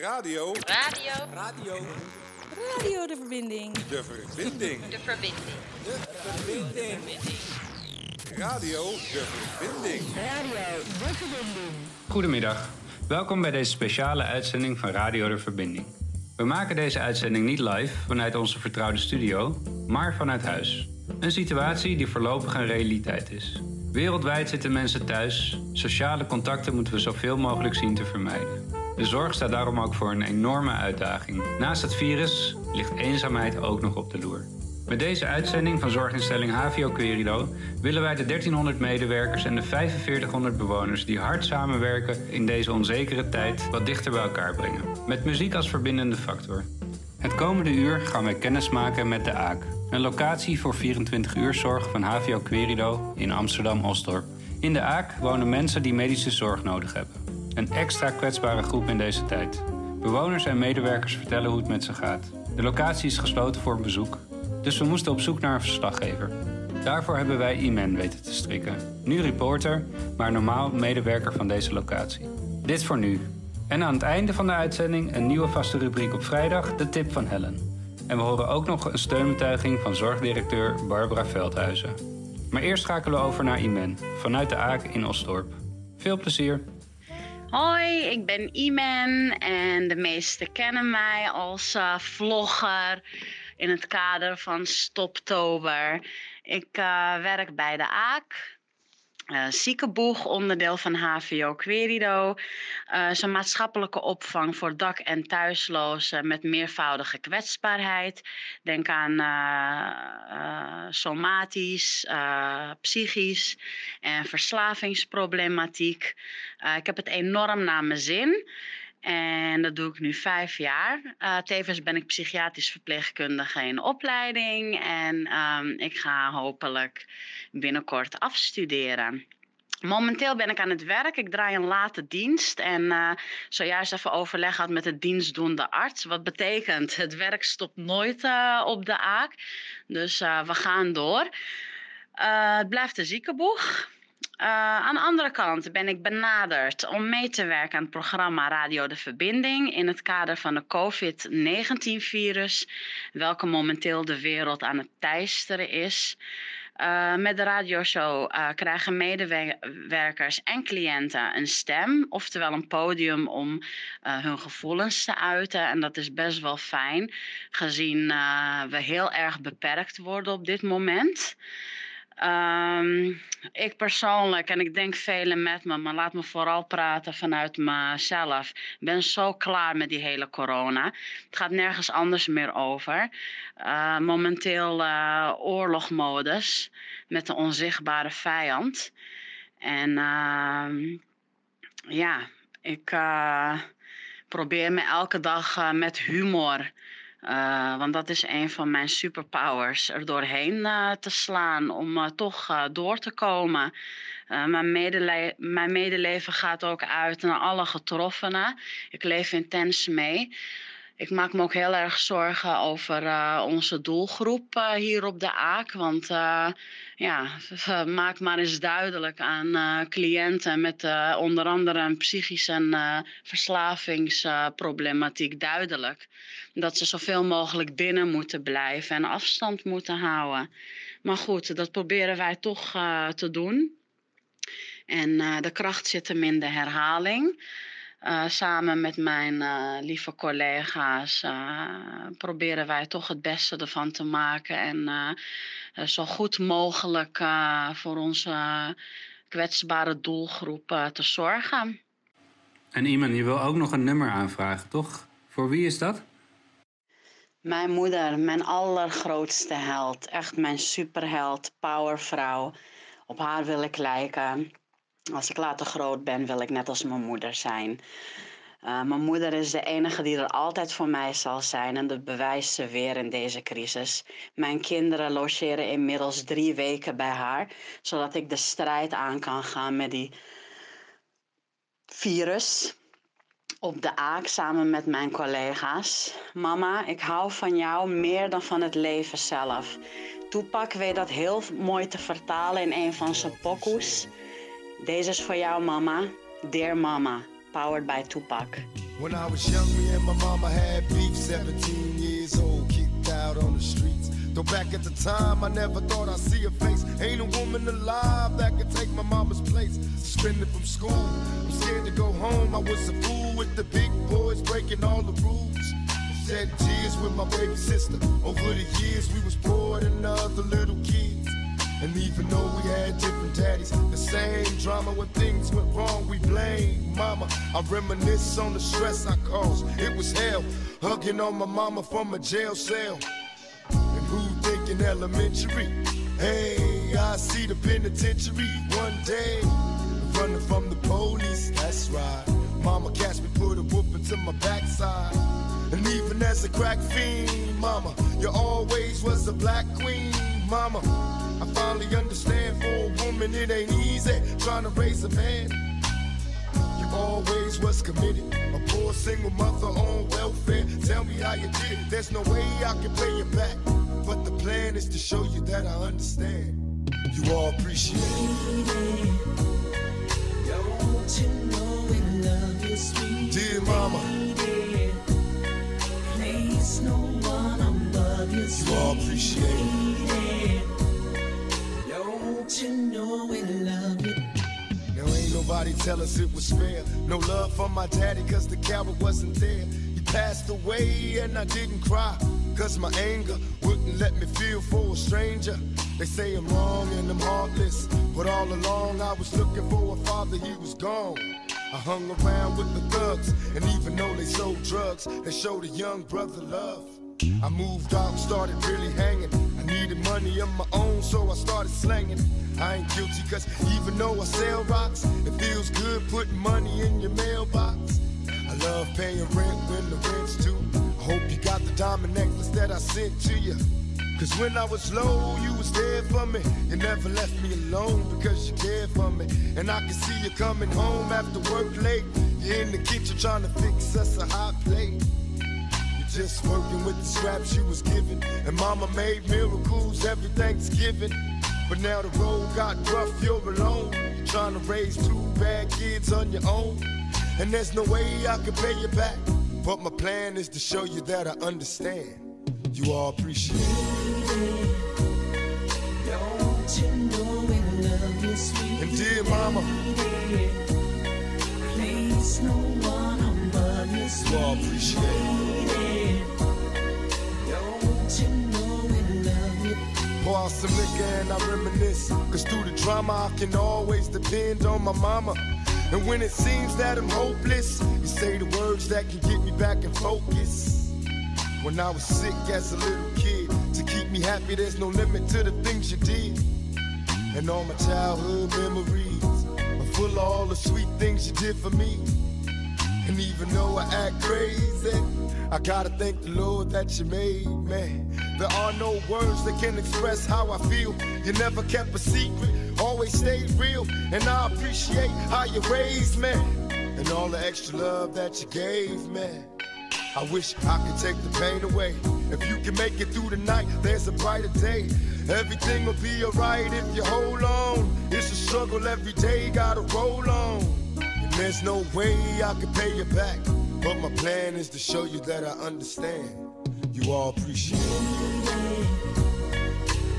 Radio. Radio. Radio. Radio de verbinding. De verbinding. De verbinding. Radio de verbinding. Goedemiddag. Welkom bij deze speciale uitzending van Radio de Verbinding. We maken deze uitzending niet live vanuit onze vertrouwde studio, maar vanuit huis. Een situatie die voorlopig een realiteit is. Wereldwijd zitten mensen thuis. Sociale contacten moeten we zoveel mogelijk zien te vermijden. De zorg staat daarom ook voor een enorme uitdaging. Naast het virus ligt eenzaamheid ook nog op de loer. Met deze uitzending van zorginstelling HVO Querido willen wij de 1300 medewerkers en de 4500 bewoners die hard samenwerken in deze onzekere tijd wat dichter bij elkaar brengen. Met muziek als verbindende factor. Het komende uur gaan wij kennis maken met de AAK, een locatie voor 24 uur zorg van HVO Querido in Amsterdam-Osdorp. In de AAK wonen mensen die medische zorg nodig hebben. Een extra kwetsbare groep in deze tijd. Bewoners en medewerkers vertellen hoe het met ze gaat. De locatie is gesloten voor bezoek, dus we moesten op zoek naar een verslaggever. Daarvoor hebben wij Iman weten te strikken. Nu reporter, maar normaal medewerker van deze locatie. Dit voor nu. En aan het einde van de uitzending een nieuwe vaste rubriek op vrijdag, de tip van Helen. En we horen ook nog een steunbetuiging van zorgdirecteur Barbara Veldhuizen. Maar eerst schakelen we over naar Iman, vanuit de Aak in Osdorp. Veel plezier! Hoi, ik ben Iman en de meesten kennen mij als eh, vlogger in het kader van Stoptober. Ik eh, werk bij de AAK. Uh, ziekenboeg, onderdeel van HVO Querido. Uh, is maatschappelijke opvang voor dak- en thuislozen met meervoudige kwetsbaarheid. Denk aan uh, somatisch, psychisch en verslavingsproblematiek. ik heb het enorm naar mijn zin. En dat doe ik nu vijf jaar. Uh, tevens ben ik psychiatrisch verpleegkundige in opleiding. En um, ik ga hopelijk binnenkort afstuderen. Momenteel ben ik aan het werk. Ik draai een late dienst. En uh, zojuist even overleg had met de dienstdoende arts. Wat betekent, het werk stopt nooit uh, op de aak. Dus we gaan door. het blijft een ziekenboeg. Uh, aan de andere kant ben ik benaderd om mee te werken aan het programma Radio de Verbinding in het kader van de COVID-19-virus, welke momenteel de wereld aan het teisteren is. Uh, met de radioshow uh, krijgen medewerkers en cliënten een stem, oftewel een podium om hun gevoelens te uiten. En dat is best wel fijn, gezien we heel erg beperkt worden op dit moment. Um, ik persoonlijk, en ik denk velen met me, maar laat me vooral praten vanuit mezelf, ben zo klaar met die hele corona. Het gaat nergens anders meer over. Uh, momenteel uh, oorlogmodus met een onzichtbare vijand. En uh, ja, ik uh, probeer me elke dag met humor uh, want dat is een van mijn superpowers, er doorheen uh, te slaan om uh, toch door te komen. mijn, medele mijn medeleven gaat ook uit naar alle getroffenen. Ik leef intens mee. Ik maak me ook heel erg zorgen over uh, onze doelgroep uh, hier op de AAK. Want uh, ja, maak maar eens duidelijk aan cliënten met onder andere een psychische en verslavingsproblematiek duidelijk. Dat ze zoveel mogelijk binnen moeten blijven en afstand moeten houden. Maar goed, dat proberen wij toch te doen. En de kracht zit hem in de herhaling. Uh, samen met mijn uh, lieve collega's uh, proberen wij toch het beste ervan te maken en zo goed mogelijk voor onze kwetsbare doelgroep te zorgen. En iemand die wil ook nog een nummer aanvragen, toch? Voor wie is dat? Mijn moeder, mijn allergrootste held. Echt mijn superheld, powervrouw. Op haar wil ik lijken. Als ik later groot ben, wil ik net als mijn moeder zijn. Uh, mijn moeder is de enige die er altijd voor mij zal zijn en dat bewijst ze weer in deze crisis. Mijn kinderen logeren inmiddels drie weken bij haar, zodat ik de strijd aan kan gaan met die virus op de aak samen met mijn collega's. Mama, ik hou van jou meer dan van het leven zelf. Toepak weet dat heel mooi te vertalen in een van zijn pokoes. Deze is voor jou, mama. Dear Mama, powered by Tupac. When I was young, me and my mama had beef, 17 years old, kicked out on the streets. Though back at the time, I never thought I'd see her face. Ain't a woman alive that could take my mama's place. Suspended from school, I'm scared to go home. I was a fool with the big boys breaking all the rules. Shed tears with my baby sister. Over the years, we was poor than other little kids. And even though we had different daddies, same drama when things went wrong, we blame mama. I reminisce on the stress I caused. It was hell, hugging on my mama from a jail cell. And who thinking elementary? Hey, I see the penitentiary one day. Running from the police, that's right. Mama catch me, put a whooping to my backside. And even as a crack fiend, mama, you always was a black queen, mama. Finally understand for a woman it ain't easy trying to raise a man. You always was committed, a poor single mother on welfare. Tell me how you did it. There's no way I can pay you back, but the plan is to show you that I understand. You all appreciate it. Don't you know we love you, sweet Dear mama, lady? Place no one above you, you all appreciate it. Don't you know we love ain't nobody tell us it was fair. No love for my daddy, cause the coward wasn't there. He passed away and I didn't cry. Cause my anger wouldn't let me feel for a stranger. They say I'm wrong and I'm heartless. But all along I was looking for a father, he was gone. I hung around with the thugs, and even though they sold drugs, they showed a young brother love. I moved out, started really hanging. Needed money of my own, so I started slanging. I ain't guilty, cause even though I sell rocks, it feels good putting money in your mailbox. I love paying rent when the rent's due. I hope you got the diamond necklace that I sent to you. Cause when I was low, you was there for me. You never left me alone because you cared for me. And I can see you coming home after work late. You're in the kitchen trying to fix us a hot plate. Just working with the scraps you was given. And mama made miracles every Thanksgiving. But now the road got rough, you're alone. You're trying to raise two bad kids on your own. And there's no way I can pay you back. But my plan is to show you that I understand. You all appreciate it. Don't you know we love you, And dear mama? Place no one above you, you all appreciate it. Pour out some liquor and I reminisce. Cause through the drama, I can always depend on my mama. And when it seems that I'm hopeless, you say the words that can get me back in focus. When I was sick as a little kid, to keep me happy, there's no limit to the things you did. And all my childhood memories are full of all the sweet things you did for me. And even though I act crazy, I gotta thank the Lord that you made me. There are no words that can express how I feel. You never kept a secret, always stayed real. And I appreciate how you raised me. And all the extra love that you gave me. I wish I could take the pain away. If you can make it through the night, there's a brighter day. Everything will be alright if you hold on. It's a struggle every day, gotta roll on. And there's no way I can pay you back. But my plan is to show you that I understand. You all appreciate it.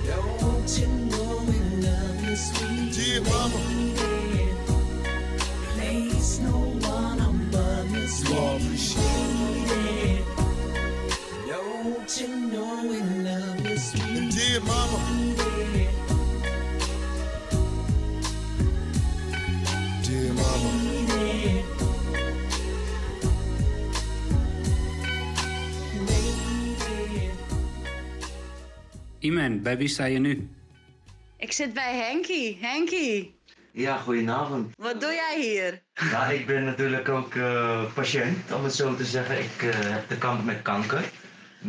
Don't you know we love you, sweet Dear mama, lady? Place no Bij wie sta je nu? Ik zit bij Henky. Henky, Ja, goedenavond. wat doe jij hier? Ja, ik ben natuurlijk ook eh, patiënt, om het zo te zeggen. Ik eh, heb te kampen met kanker. Daar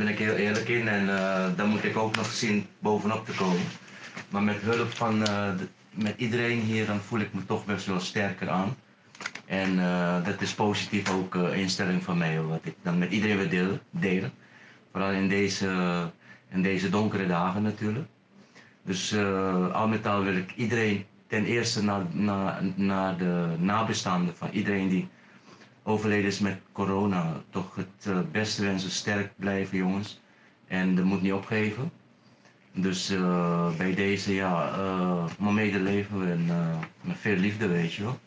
ben ik heel eerlijk in en uh, daar moet ik ook nog zien bovenop te komen. Maar met hulp van eh, de- met iedereen hier, dan voel ik me toch best wel sterker aan. En eh, dat is positief ook een instelling van mij, wat ik dan met iedereen wil delen. delen. Vooral in deze, in deze donkere dagen natuurlijk. Dus eh, al met al wil ik iedereen ten eerste naar, naar, naar de nabestaanden van iedereen die overleden is met corona, toch het eh, beste wensen. Sterk blijven, jongens. En dat moet niet opgeven. Dus eh, bij deze, ja, uh, maar medeleven en met veel liefde, weet je wel.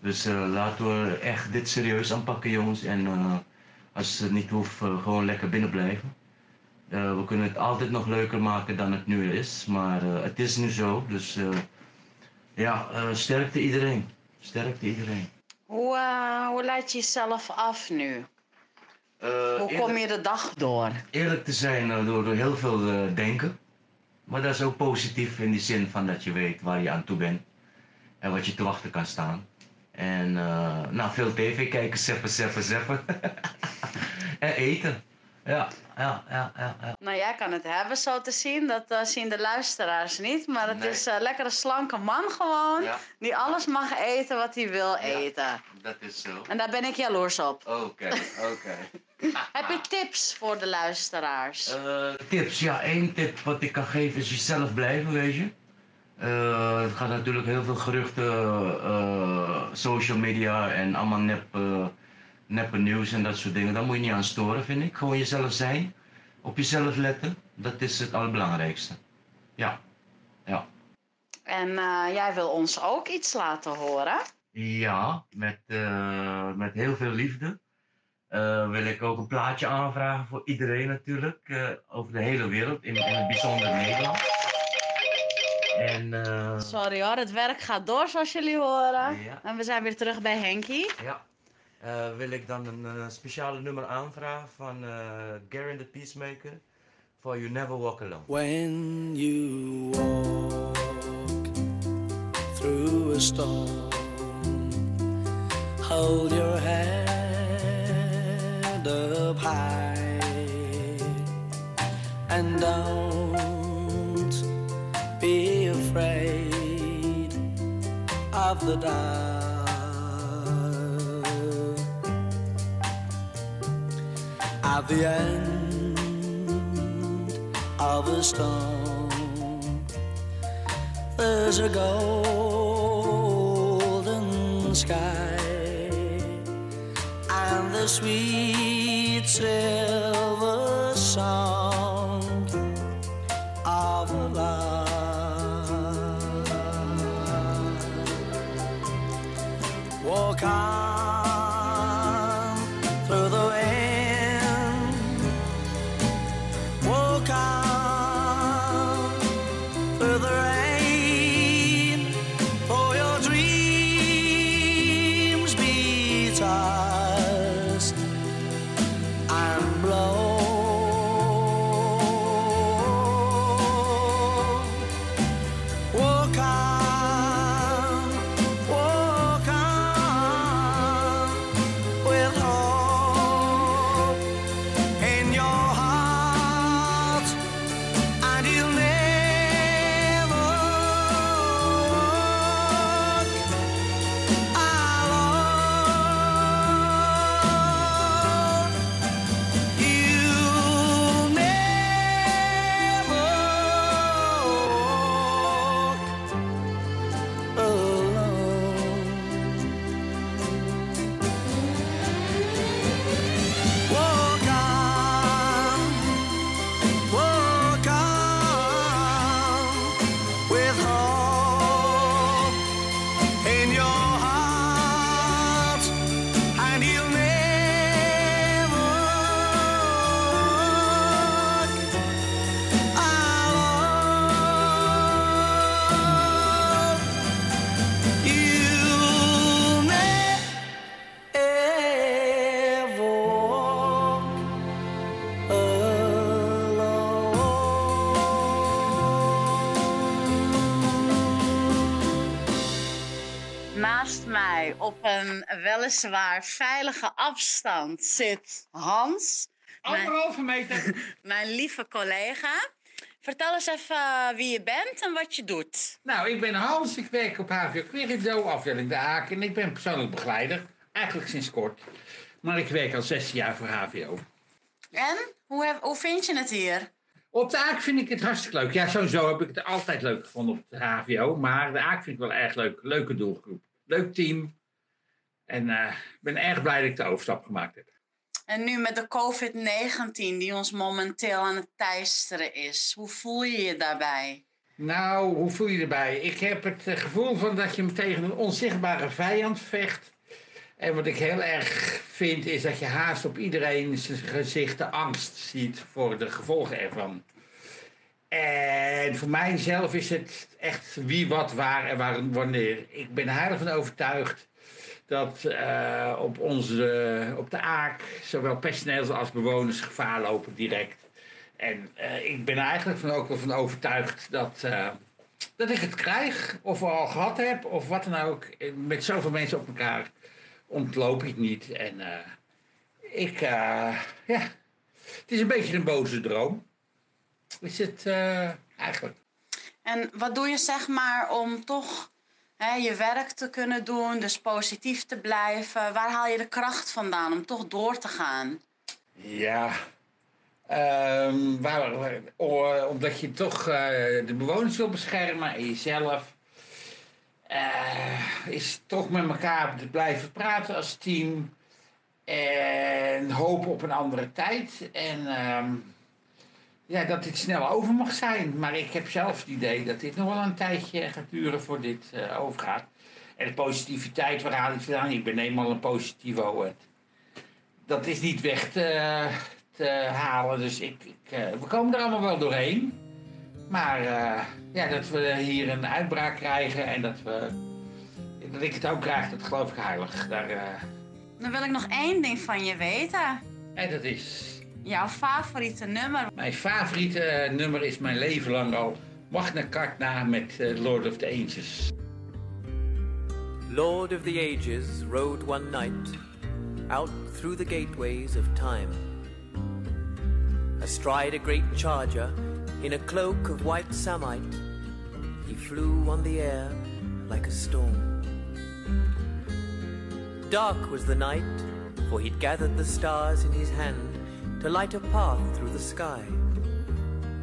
Dus laten we echt dit serieus aanpakken, jongens. En als het niet hoeft, gewoon lekker binnen blijven. We kunnen het altijd nog leuker maken dan het nu is, maar het is nu zo. Dus ja, sterkte iedereen. Sterkte iedereen. Hoe, hoe leid je jezelf af nu? Hoe kom je de dag door? Eerlijk te zijn, door, door heel veel denken. Maar dat is ook positief in die zin van dat je weet waar je aan toe bent. En wat je te wachten kan staan. En uh, nou, veel tv kijken, zeppen, zeppen, zeppen. en eten. Ja, ja, ja, ja, ja. Nou, jij kan het hebben zo te zien. Dat uh, zien de luisteraars niet. Maar het is een uh, lekkere slanke man gewoon. Ja. Die alles mag eten wat hij wil eten. Dat is zo. En daar ben ik jaloers op. Oké, oké. Heb je tips voor de luisteraars? Uh, tips, ja, één tip wat ik kan geven is jezelf blijven, weet je. Uh, er gaat natuurlijk heel veel geruchten, uh, social media en allemaal nep, neppe nieuws en dat soort dingen. Daar moet je niet aan storen, vind ik. Gewoon jezelf zijn, op jezelf letten, dat is het allerbelangrijkste. Ja, ja. En jij wil ons ook iets laten horen? Ja, met, met heel veel liefde. Uh, wil ik ook een plaatje aanvragen voor iedereen natuurlijk, uh, over de hele wereld, in, in het bijzonder Nederland. En, uh... Sorry hoor, het werk gaat door zoals jullie horen. Ja. En we zijn weer terug bij Henky. Ja. Wil ik dan een speciale nummer aanvragen van Garen the Peacemaker voor You Never Walk Alone. When you walk through a storm, hold your head up high and don't be afraid of the dark. At the end of a storm, there's a golden sky and the sweet Naast mij op een weliswaar veilige afstand zit Hans. Anderhalve meter. mijn lieve collega. Vertel eens even wie je bent en wat je doet. Nou, ik ben Hans. Ik werk op HVO Querido, afdeling De Aken. En ik ben persoonlijk begeleider. Eigenlijk sinds kort. Maar ik werk al 16 jaar voor HVO. En? Hoe, heb, hoe vind je het hier? Op de Aak vind ik het hartstikke leuk. Ja, sowieso heb ik het altijd leuk gevonden op de HVO. Maar de Aak vind ik wel erg leuk. Leuke doelgroep. Leuk team. En eh, ik ben erg blij dat ik de overstap gemaakt heb. En nu met de COVID-19 die ons momenteel aan het teisteren is, hoe voel je je daarbij? Nou, hoe voel je erbij? Ik heb het eh, gevoel van dat je tegen een onzichtbare vijand vecht. En wat ik heel erg vind is dat je haast op iedereen zijn gezicht de angst ziet voor de gevolgen ervan. En voor mijzelf is het echt wie, wat, waar en waar, wanneer. Ik ben er heilig van overtuigd dat eh, op, onze, op de Aak zowel personeels als bewoners gevaar lopen direct. En eh, ik ben er eigenlijk van ook wel van overtuigd dat, eh, dat ik het krijg, of al gehad heb, of wat dan ook. Met zoveel mensen op elkaar ontloop ik niet. En ik, ja, het is een beetje een boze droom. Is het eigenlijk. En wat doe je zeg maar om toch hè, je werk te kunnen doen, dus positief te blijven? Waar haal je de kracht vandaan om toch door te gaan? Ja, ehm, waar, waar- o- omdat je toch eh, de bewoners wil beschermen en jezelf. eh, is toch met elkaar blijven praten als team. En hopen op een andere tijd. En ehm, ja, dat dit snel over mag zijn. Maar ik heb zelf het idee dat dit nog wel een tijdje gaat duren voor dit eh, overgaat. En de positiviteit, waar haal ik het vandaan? Ik ben eenmaal een positivo. Dat is niet weg te, te halen. Dus ik, ik, eh, we komen er allemaal wel doorheen. Maar eh, ja, dat we hier een uitbraak krijgen en dat, we, dat ik het ook krijg, dat geloof ik heilig. Daar, Dan wil ik nog één ding van je weten. en dat is Jouw favoriete nummer. Mijn favoriete nummer is mijn leven lang al Magna Carta met eh, Lord of the Angels. Lord of the ages rode one night out through the gateways of time. Astride a great charger in a cloak of white samite, he flew on the air like a storm. Dark was the night, for he'd gathered the stars in his hand to light a path through the sky,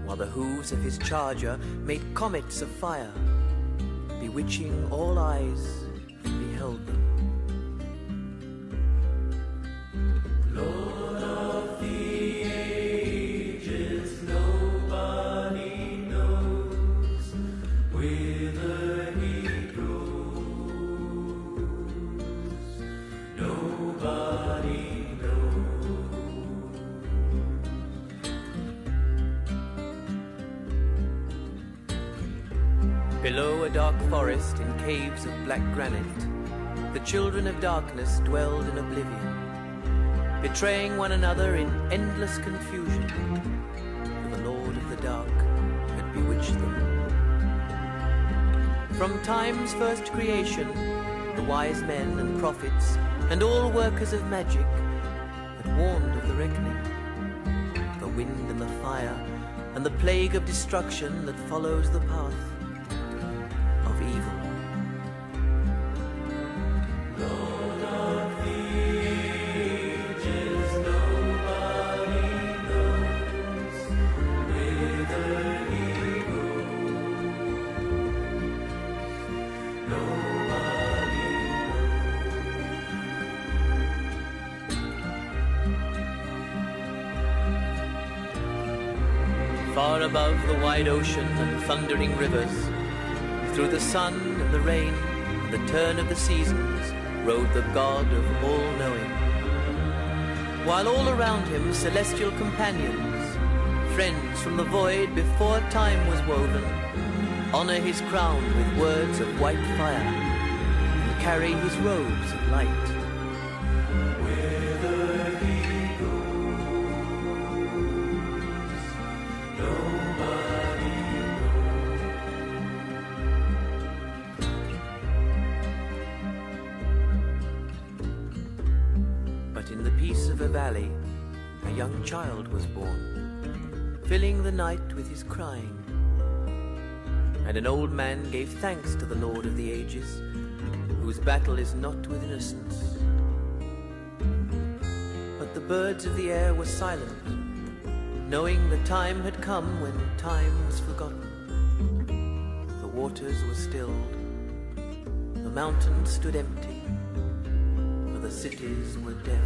while the hooves of his charger made comets of fire, bewitching all eyes that beheld them. Lord Below a dark forest in caves of black granite, the children of darkness dwelled in oblivion, betraying one another in endless confusion. For the Lord of the Dark had bewitched them. From time's first creation, the wise men and prophets and all workers of magic had warned of the reckoning, the wind and the fire, and the plague of destruction that follows the path wide ocean and thundering rivers, through the sun and the rain, and the turn of the seasons, rode the God of all knowing. While all around him celestial companions, friends from the void before time was woven, honor his crown with words of white fire, and carry his robes of light. With his crying. And an old man gave thanks to the Lord of the ages, whose battle is not with innocence. But the birds of the air were silent, knowing the time had come when time was forgotten. The waters were stilled, the mountains stood empty, for the cities were deaf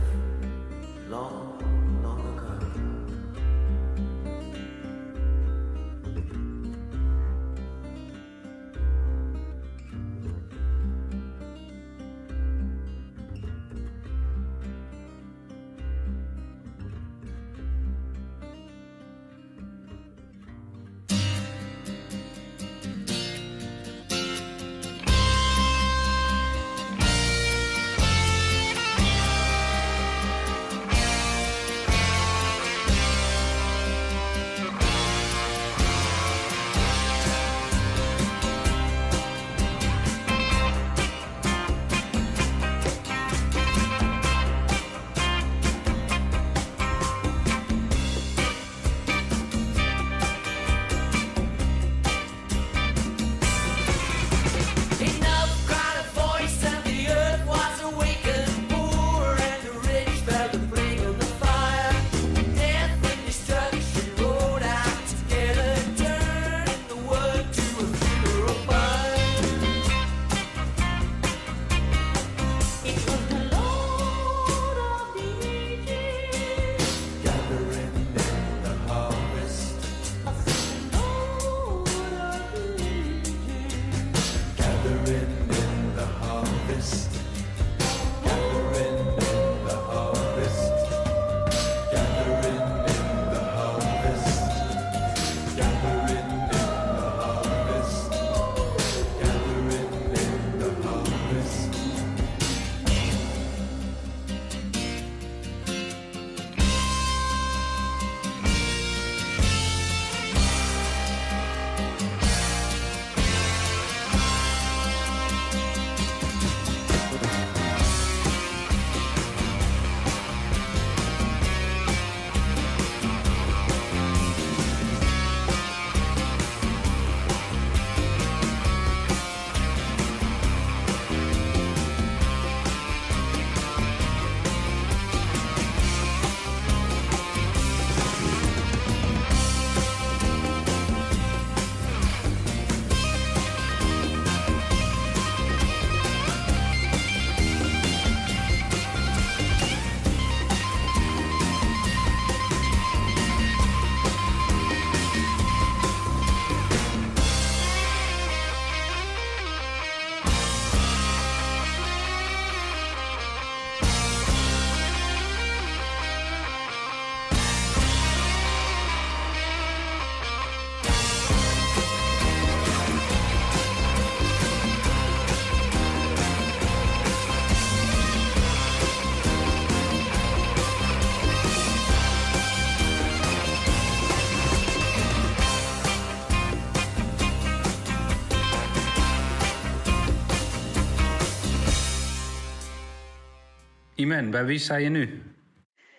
Bij wie sta je nu?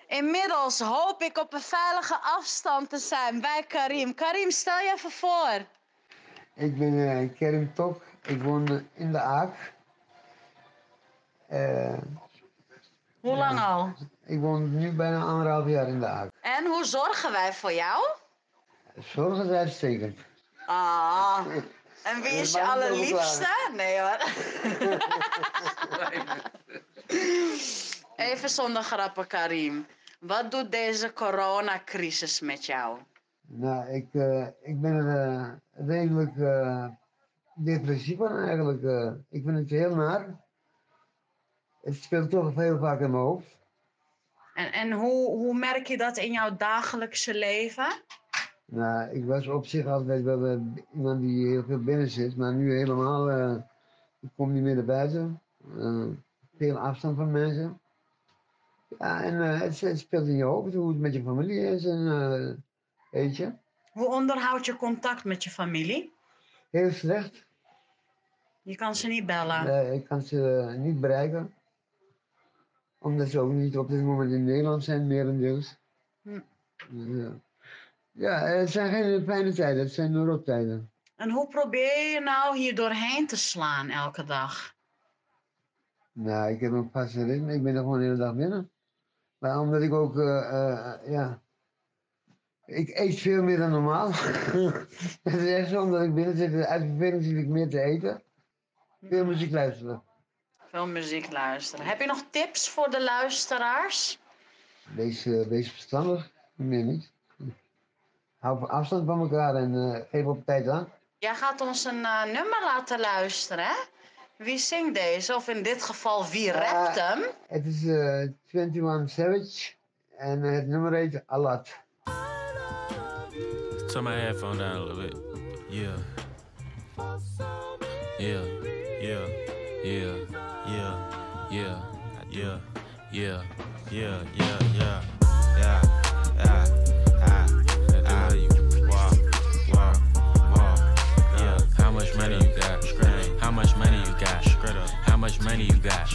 Inmiddels hoop ik op een veilige afstand te zijn bij Karim. Karim, stel je even voor. Ik ben eh, Kerim Tok. Ik woon in de Aak. Eh, Hoe lang al? ik woon nu bijna anderhalf jaar in de Aak. En hoe zorgen wij voor jou? Zorg is uitstekend. Ah, en wie is je allerliefste? Nee hoor. Even zonder grappen, Karim. Wat doet deze coronacrisis met jou? Nou, ik, eh, ik ben er eh, redelijk eh, depressief van eigenlijk. ik vind het heel naar. Het speelt toch heel vaak in mijn hoofd. En, en hoe, hoe merk je dat in jouw dagelijkse leven? Nou, ik was op zich altijd wel iemand die heel veel binnen zit, maar nu helemaal, ik kom niet meer naar buiten. Veel afstand van mensen. Ja, en eh, het, het speelt in je hoofd hoe het met je familie is en eh, weet je, Hoe onderhoud je contact met je familie? heel slecht. Je kan ze niet bellen. Eh, ik kan ze eh, niet bereiken, omdat ze ook niet op dit moment in Nederland zijn, merendeels. Hm. Dus, ja. ja, het zijn geen fijne tijden, het zijn rottijden. En hoe probeer je nou hier doorheen te slaan elke dag? Nou, ik heb een vaste ritme. Ik ben er gewoon de hele dag binnen. Maar omdat ik ook, eh, eh, ja... Ik eet veel meer dan normaal. Het is echt zo, omdat ik binnen zit. Uit verveling zit ik meer te eten. Veel muziek luisteren. Veel muziek luisteren. Heb je nog tips voor de luisteraars? Wees, eh, wees verstandig, meer niet. Hou afstand van elkaar en geef op tijd aan. Jij gaat ons een nummer laten luisteren, hè? Wie zingt deze? Of in dit geval, wie rapt hem? Het is eh 21 Savage en eh, het nummer heet Alat. Turn my headphone down a little bit. Yeah. Yeah. Yeah. Yeah. Yeah. Yeah. Yeah. Yeah. Yeah. Yeah. Yeah. Yeah. How much money you got? How much money you got?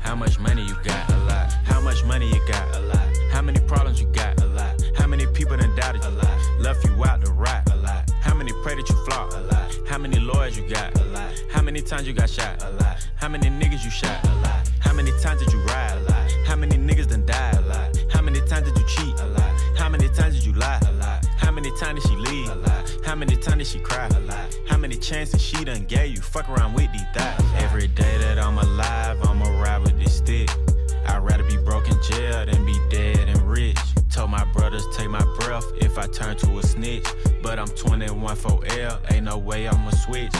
How much money you got? A lot. How much money you got? A lot. How many problems you got? A lot. How many people done doubted you? A lot. Left you out to rot? A lot. How many pray that you flop? A lot. How many lawyers you got? A lot. How many times you got shot? A lot. How many niggas you shot? A lot. How many times did you ride? A lot. How many niggas done died? A lot. How many times did you cheat? A lot. How many times did you lie? A lot. How many times did she leave? A lot. How many times did she cry? A lot. How many chances she done gave you? Fuck around with these thoughts. Every day that I'm alive, I'ma ride with this stick. I'd rather be broke in jail than be dead and rich. Told my brothers take my breath if I turn to a snitch. But I'm 21 for L, ain't no way I'ma switch.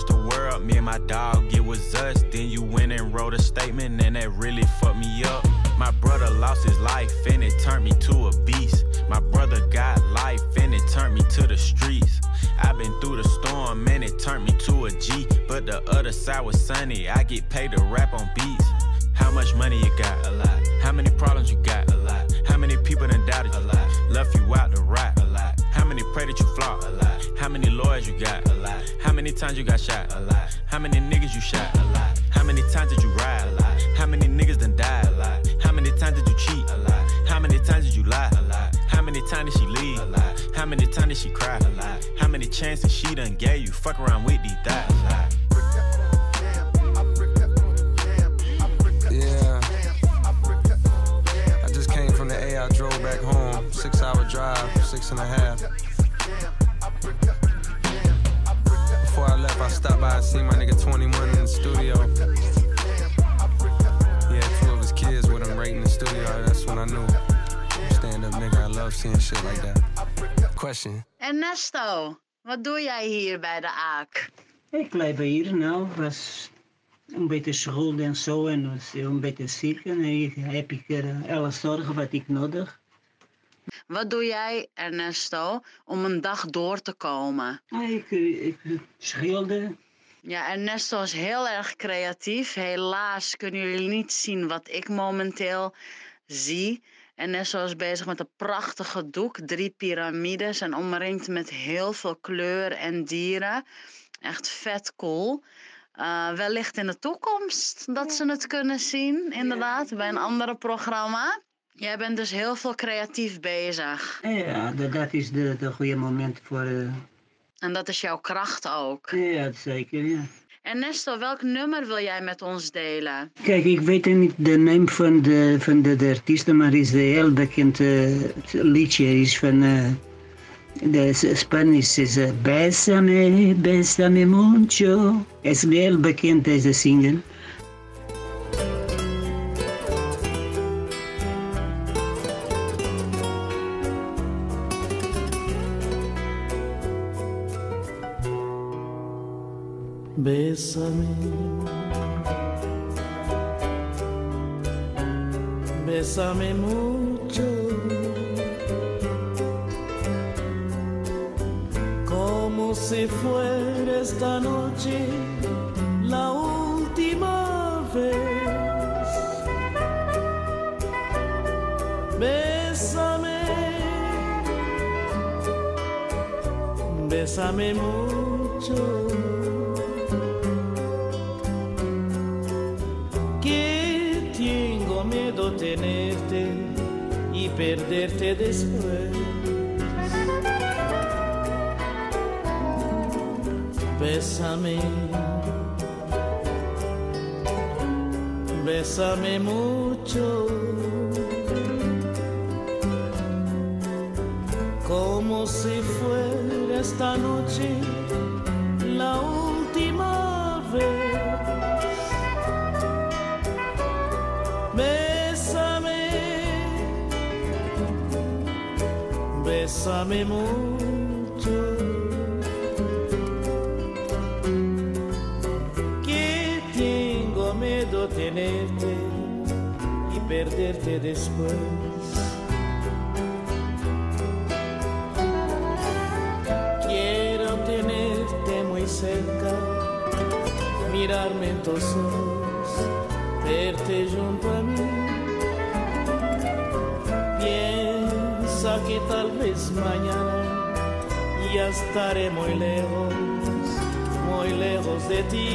Versus the world, me and my dog, it was us. Then you went and wrote a statement, and that really fucked me up. My brother lost his life, and it turned me to a beast. My brother got life, and it turned me to the streets. I've been through the storm, and it turned me to a G. But the other side was sunny, I get paid to rap on beats. How much money you got? A lot. How many problems you got? A lot. How many people done doubted you? A lot. Left you out to rot? Pray that you flop? A lot. How many lawyers you got? A lot. How many times you got shot? A lot. How many niggas you shot? A lot. How many times did you ride? A lot. How many niggas done died? A lot. How many times did you cheat? A lot. How many times did you lie? A lot. How many times did she leave? A lot. How many times did she cry? A lot. How many chances she done gave you? Fuck around with these thoughts. A lot. Yeah. I just came from the A. I drove back home. Six hour drive, six and a half. Before I left, I stopped by and seen my nigga 21 in the studio. Had two of his kids with him right in the studio. That's when I knew. Stand up nigga, I love seeing shit like that. Question. Ernesto, wat doe jij hier bij de AAK? Ik blijf hier, nou, was een beetje school en zo en was een beetje ziek en hier heb ik er alle zorgen wat ik nodig. Wat doe jij, Ernesto, om een dag door te komen? Ah, Ik, eh, ik schilder. Ja, Ernesto is heel erg creatief. Helaas kunnen jullie niet zien wat ik momenteel zie. Ernesto is bezig met een prachtige doek, drie piramides en omringd met heel veel kleur en dieren. Echt vet cool. Eh, wellicht in de toekomst dat ze het kunnen zien, inderdaad, bij een andere programma. Jij bent dus heel veel creatief bezig. Ja, dat, dat is de, de goede moment voor. eh, En dat is jouw kracht ook. ja, zeker, ja. Ernesto, welk nummer wil jij met ons delen? Kijk, ik weet niet de naam van de, van de, de artiesten, maar het is een heel bekend eh, liedje. is van eh, de Spanisch is uh, Bésame, bésame mucho. Het is heel bekend deze zingen. Bésame. Bésame mucho. Como si fuera esta noche la última vez. Bésame. Bésame mucho. Perderte después. Bésame, bésame mucho, como si fuera esta noche bésame mucho. Que tengo miedo tenerte y perderte después. Quiero tenerte muy cerca, mirarme en tus ojos, verte junto a mí. Que tal vez mañana ya estaré muy lejos, muy lejos de ti.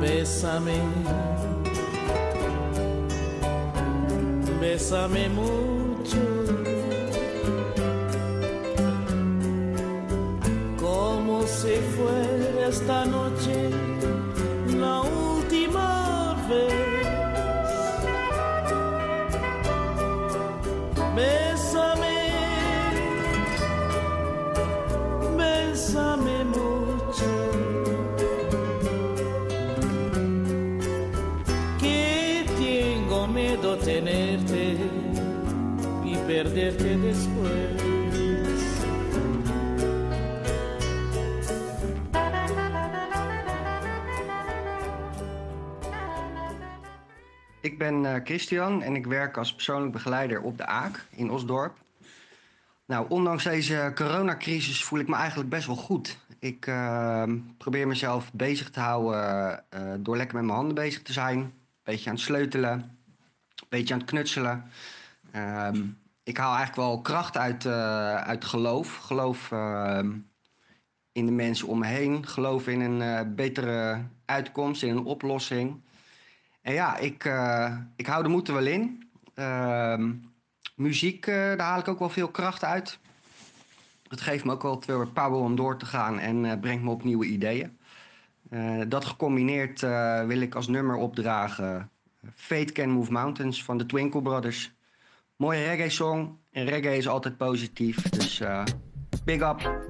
Bésame, bésame mucho. Como si fuera esta noche Ik ben eh, Christian en ik werk als persoonlijk begeleider op de Aak in Osdorp. Nou, ondanks deze coronacrisis voel ik me eigenlijk best wel goed. Ik eh, probeer mezelf bezig te houden eh, door lekker met mijn handen bezig te zijn. Een beetje aan het sleutelen, een beetje aan het knutselen. Ehm, ik haal eigenlijk wel kracht uit, uit geloof. Geloof ehm, in de mensen om me heen. Geloof in een betere uitkomst, in een oplossing. En ja, ik, eh, ik hou de moed er wel in. Ehm, muziek, eh, daar haal ik ook wel veel kracht uit. Het geeft me ook wel weer power om door te gaan en eh, brengt me op nieuwe ideeën. Dat gecombineerd wil ik als nummer opdragen Fate Can Move Mountains van de Twinkle Brothers. Mooie reggae song en reggae is altijd positief, dus big up.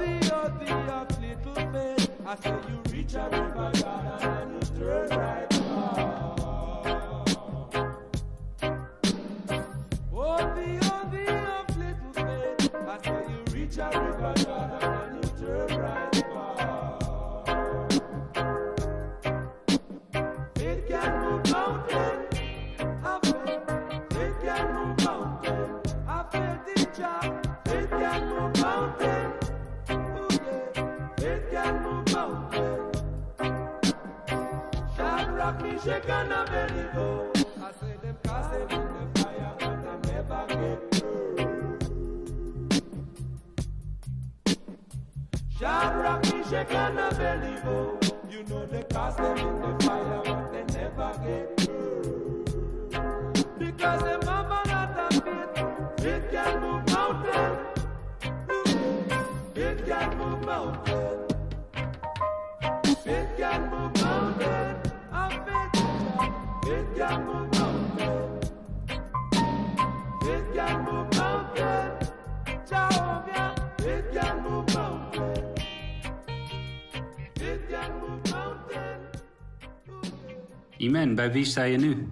The, oh, the of little faith. I say you reach a river, God, and you turn right back. Oh, the, oh, the of little faith. I say you reach a bij wie sta je nu?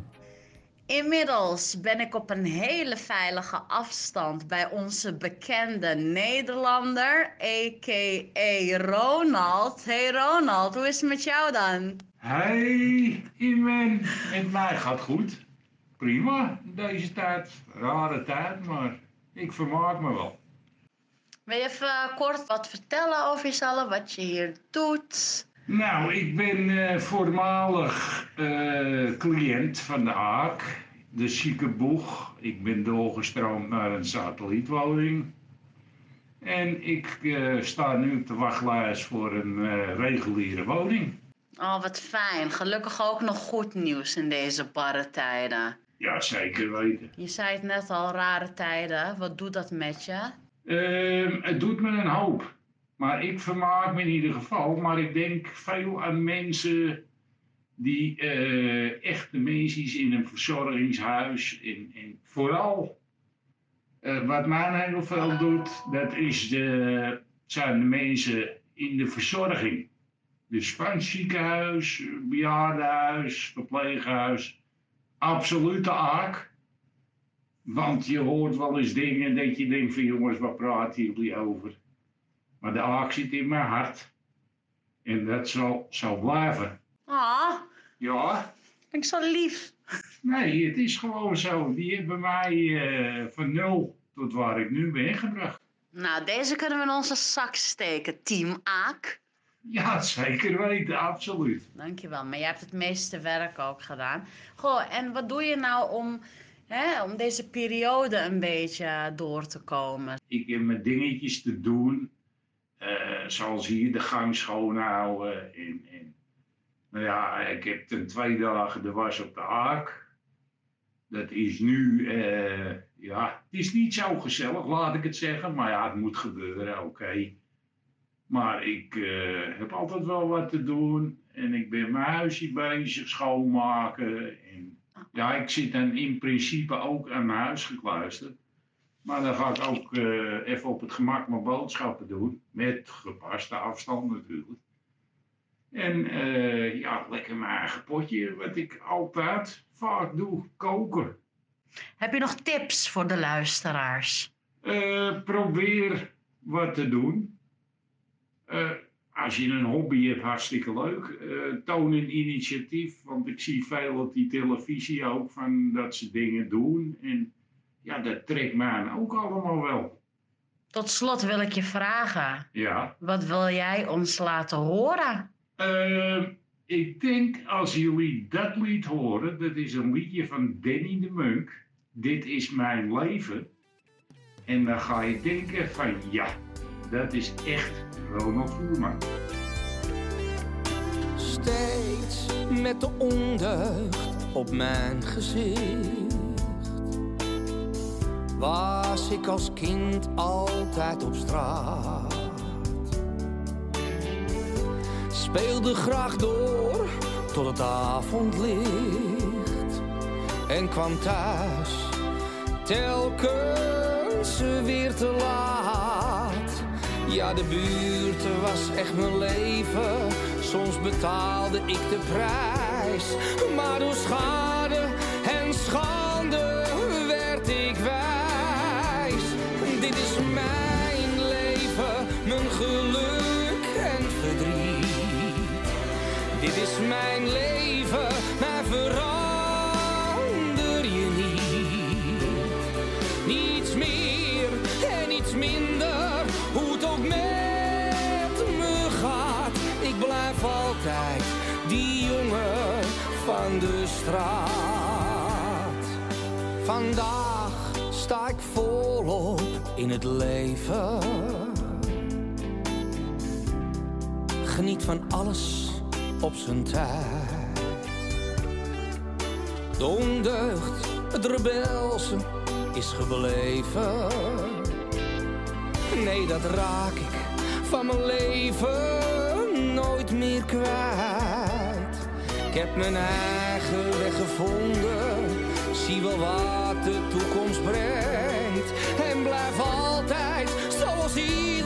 Inmiddels ben ik op een hele veilige afstand bij onze bekende Nederlander, a.k.a. Ronald. Hey Ronald, hoe is het met jou dan? Hey, Iman. Met mij gaat goed. Prima, deze tijd. Rare tijd, maar ik vermaak me wel. Wil je even kort wat vertellen over jezelf, wat je hier doet? Nou, ik ben eh, voormalig eh, cliënt van de AAK, de ziekenboeg. Ik ben doorgestroomd naar een satellietwoning. En ik eh, sta nu op de wachtlijst voor een reguliere woning. Oh, wat fijn. Gelukkig ook nog goed nieuws in deze barre tijden. Ja, zeker weten. Je zei het net al, rare tijden. Wat doet dat met je? Ehm, het doet me een hoop. Maar ik vermaak me in ieder geval. Maar ik denk veel aan mensen die eh echte mensen in een verzorgingshuis. En vooral eh, wat mij heel veel doet, dat is de, zijn de mensen in de verzorging. Dus het ziekenhuis, bejaardenhuis, verpleeghuis. Absolute aak. Want je hoort wel eens dingen dat je denkt van jongens, waar praten jullie over? Maar de aak zit in mijn hart. En dat zal, zal blijven. Ah, Ja, ik zo lief. nee, het is gewoon zo. Die hebben mij eh, van nul tot waar ik nu ben gebracht. Nou, deze kunnen we in onze zak steken, team Aak. Ja, zeker weten, absoluut. Dankjewel, maar jij hebt het meeste werk ook gedaan. Goh, en wat doe je nou om, hè, om deze periode een beetje door te komen? Ik heb mijn dingetjes te doen. Eh, zoals hier de gang schoonhouden. En, en, nou ja, ik heb ten twee dagen de was op de haak. Dat is nu, eh, ja, het is niet zo gezellig, laat ik het zeggen. Maar ja, het moet gebeuren, oké. Maar ik eh, heb altijd wel wat te doen. En ik ben mijn huisje bezig schoonmaken. En ja, ik zit dan in principe ook aan mijn huis gekluisterd. Maar dan ga ik ook eh, even op het gemak mijn boodschappen doen. Met gepaste afstand natuurlijk. En eh, ja, lekker mijn eigen potje, wat ik altijd vaak doe, koken. Heb je nog tips voor de luisteraars? Eh, probeer wat te doen. Als je een hobby hebt, hartstikke leuk. Toon een initiatief, want ik zie veel op die televisie ook van dat ze dingen doen. En ja, dat trekt mij aan ook allemaal wel. Tot slot wil ik je vragen, Ja, wat wil jij ons laten horen? Ehm, ik denk als jullie dat lied horen, dat is een liedje van Danny de Munk. Dit is mijn leven. En dan ga je denken van ja, dat is echt Ronald Voerman. Steeds met de ondeugd op mijn gezicht. Was ik als kind altijd op straat. Speelde graag door tot het avondlicht. En kwam thuis telkens weer te laat. Ja, de buurt was echt mijn leven. Soms betaalde ik de prijs. Maar door schade en schande mijn leven, maar verander je niet. Niets meer en niets minder, hoe het ook met me gaat. Ik blijf altijd die jongen van de straat. Vandaag sta ik volop in het leven. Geniet van alles op zijn tijd. De het rebelse is gebleven. Nee, dat raak ik van mijn leven nooit meer kwijt. Ik heb mijn eigen weg gevonden, zie wel wat de toekomst brengt. En blijf altijd zoals iedereen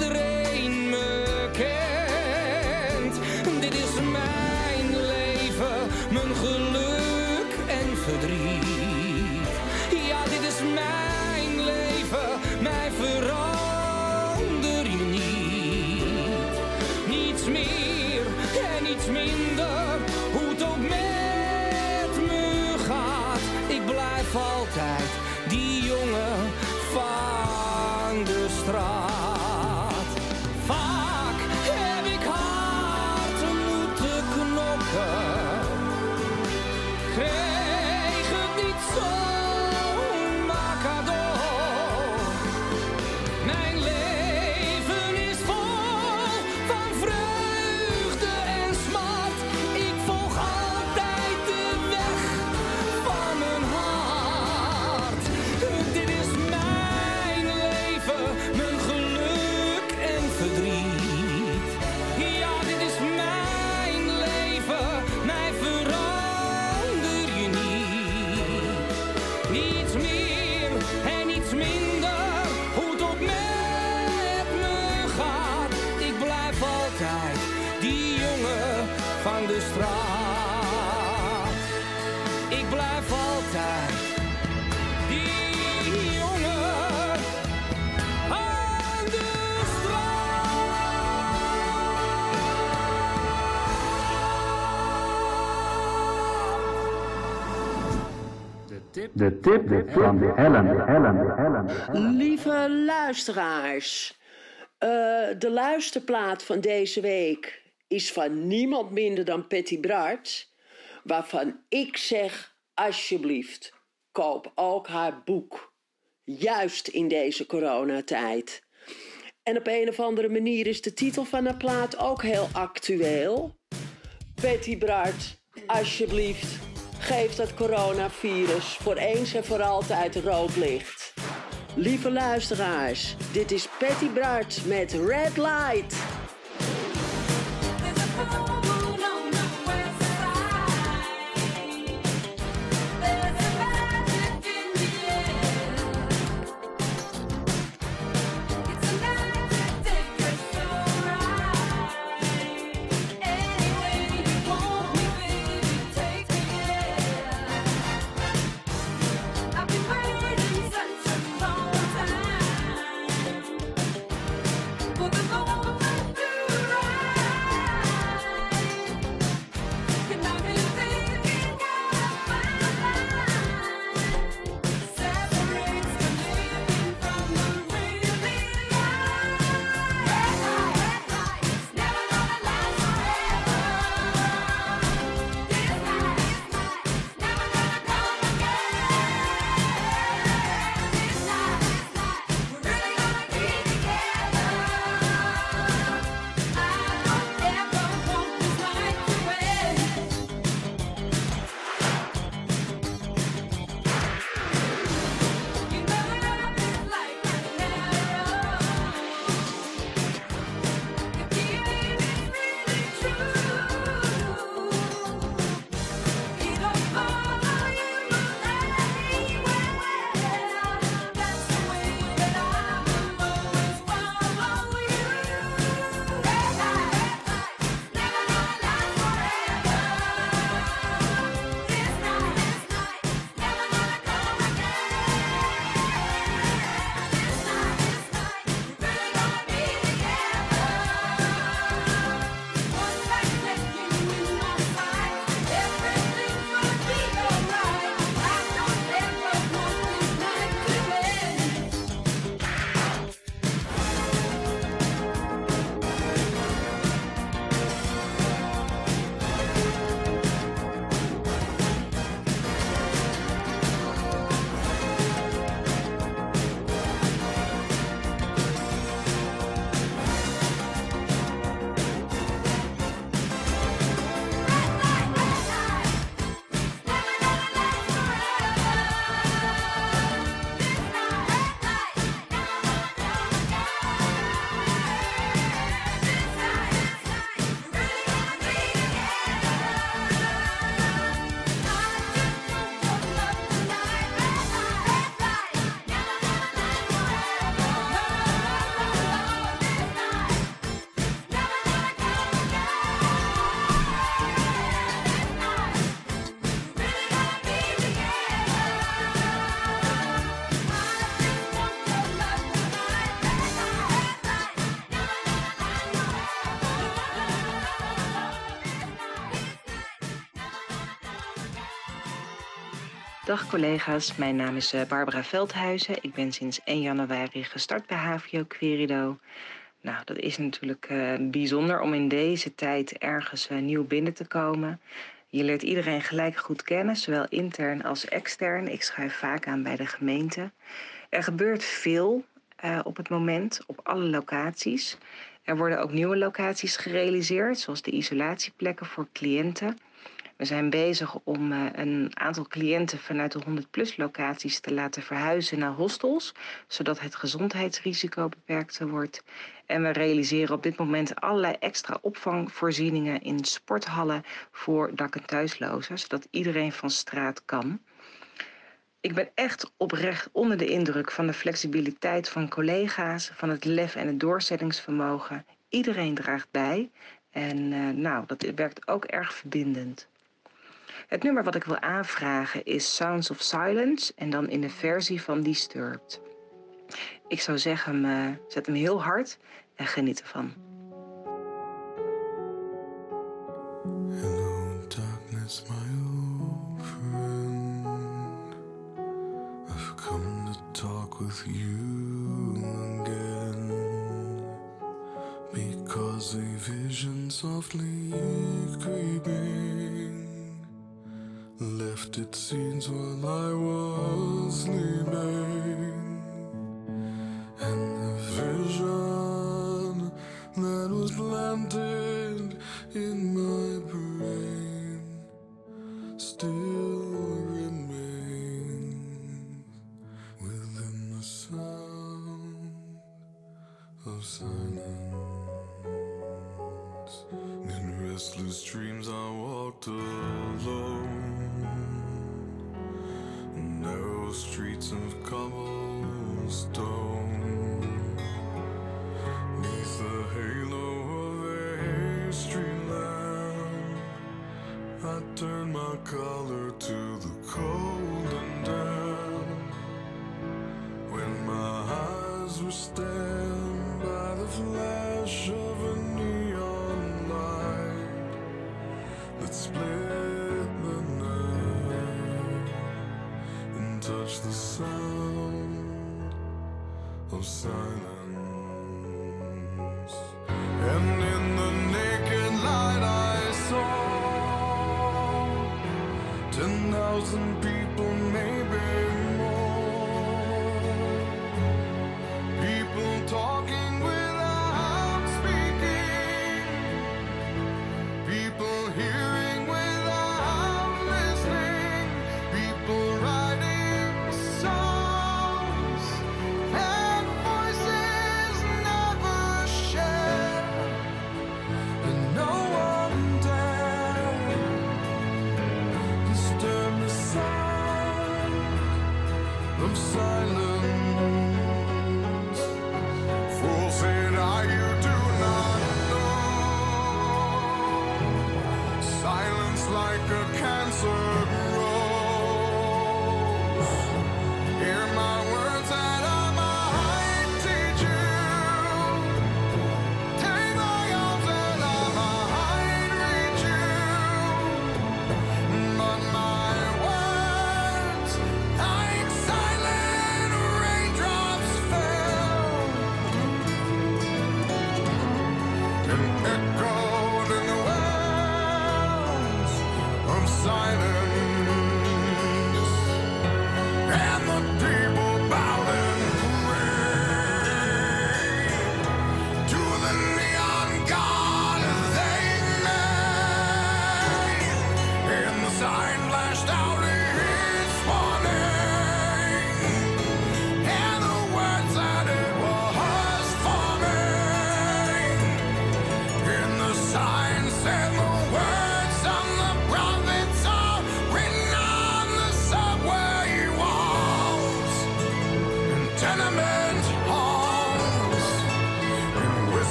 De tip, De tip van de Ellen, de Ellen, de Ellen. Lieve luisteraars, eh, de luisterplaat van deze week is van niemand minder dan Patty Bart, waarvan ik zeg, alsjeblieft, koop ook haar boek. Juist in deze coronatijd. En op een of andere manier is de titel van haar plaat ook heel actueel. Patty Bart, alsjeblieft, geef dat coronavirus voor eens en voor altijd rood licht. Lieve luisteraars, dit is Patty Bart met Red Light. Dag collega's, mijn naam is eh, Barbara Veldhuizen. Ik ben sinds 1 januari gestart bij HVO Querido. Nou, dat is natuurlijk eh, bijzonder om in deze tijd ergens eh, nieuw binnen te komen. Je leert iedereen gelijk goed kennen, zowel intern als extern. Ik schuif vaak aan bij de gemeente. Er gebeurt veel op het moment op alle locaties. Er worden ook nieuwe locaties gerealiseerd, zoals de isolatieplekken voor cliënten. We zijn bezig om eh, een aantal cliënten vanuit de 100-plus locaties te laten verhuizen naar hostels, zodat het gezondheidsrisico beperkter wordt. En we realiseren op dit moment allerlei extra opvangvoorzieningen in sporthallen voor dak- en thuislozen, zodat iedereen van straat kan. Ik ben echt oprecht onder de indruk van de flexibiliteit van collega's, van het lef en het doorzettingsvermogen. Iedereen draagt bij en eh, nou, dat werkt ook erg verbindend. Het nummer wat ik wil aanvragen is Sounds of Silence en dan in de versie van Disturbed. Ik zou zeggen, eh, zet hem heel hard en geniet ervan.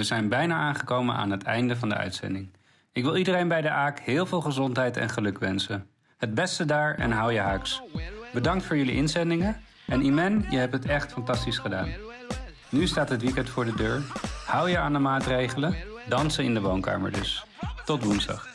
We zijn bijna aangekomen aan het einde van de uitzending. Ik wil iedereen bij de AAK heel veel gezondheid en geluk wensen. Het beste daar en hou je haaks. Bedankt voor jullie inzendingen. En Imen, je hebt het echt fantastisch gedaan. Nu staat het weekend voor de deur. Hou je aan de maatregelen. Dansen in de woonkamer dus. Tot woensdag.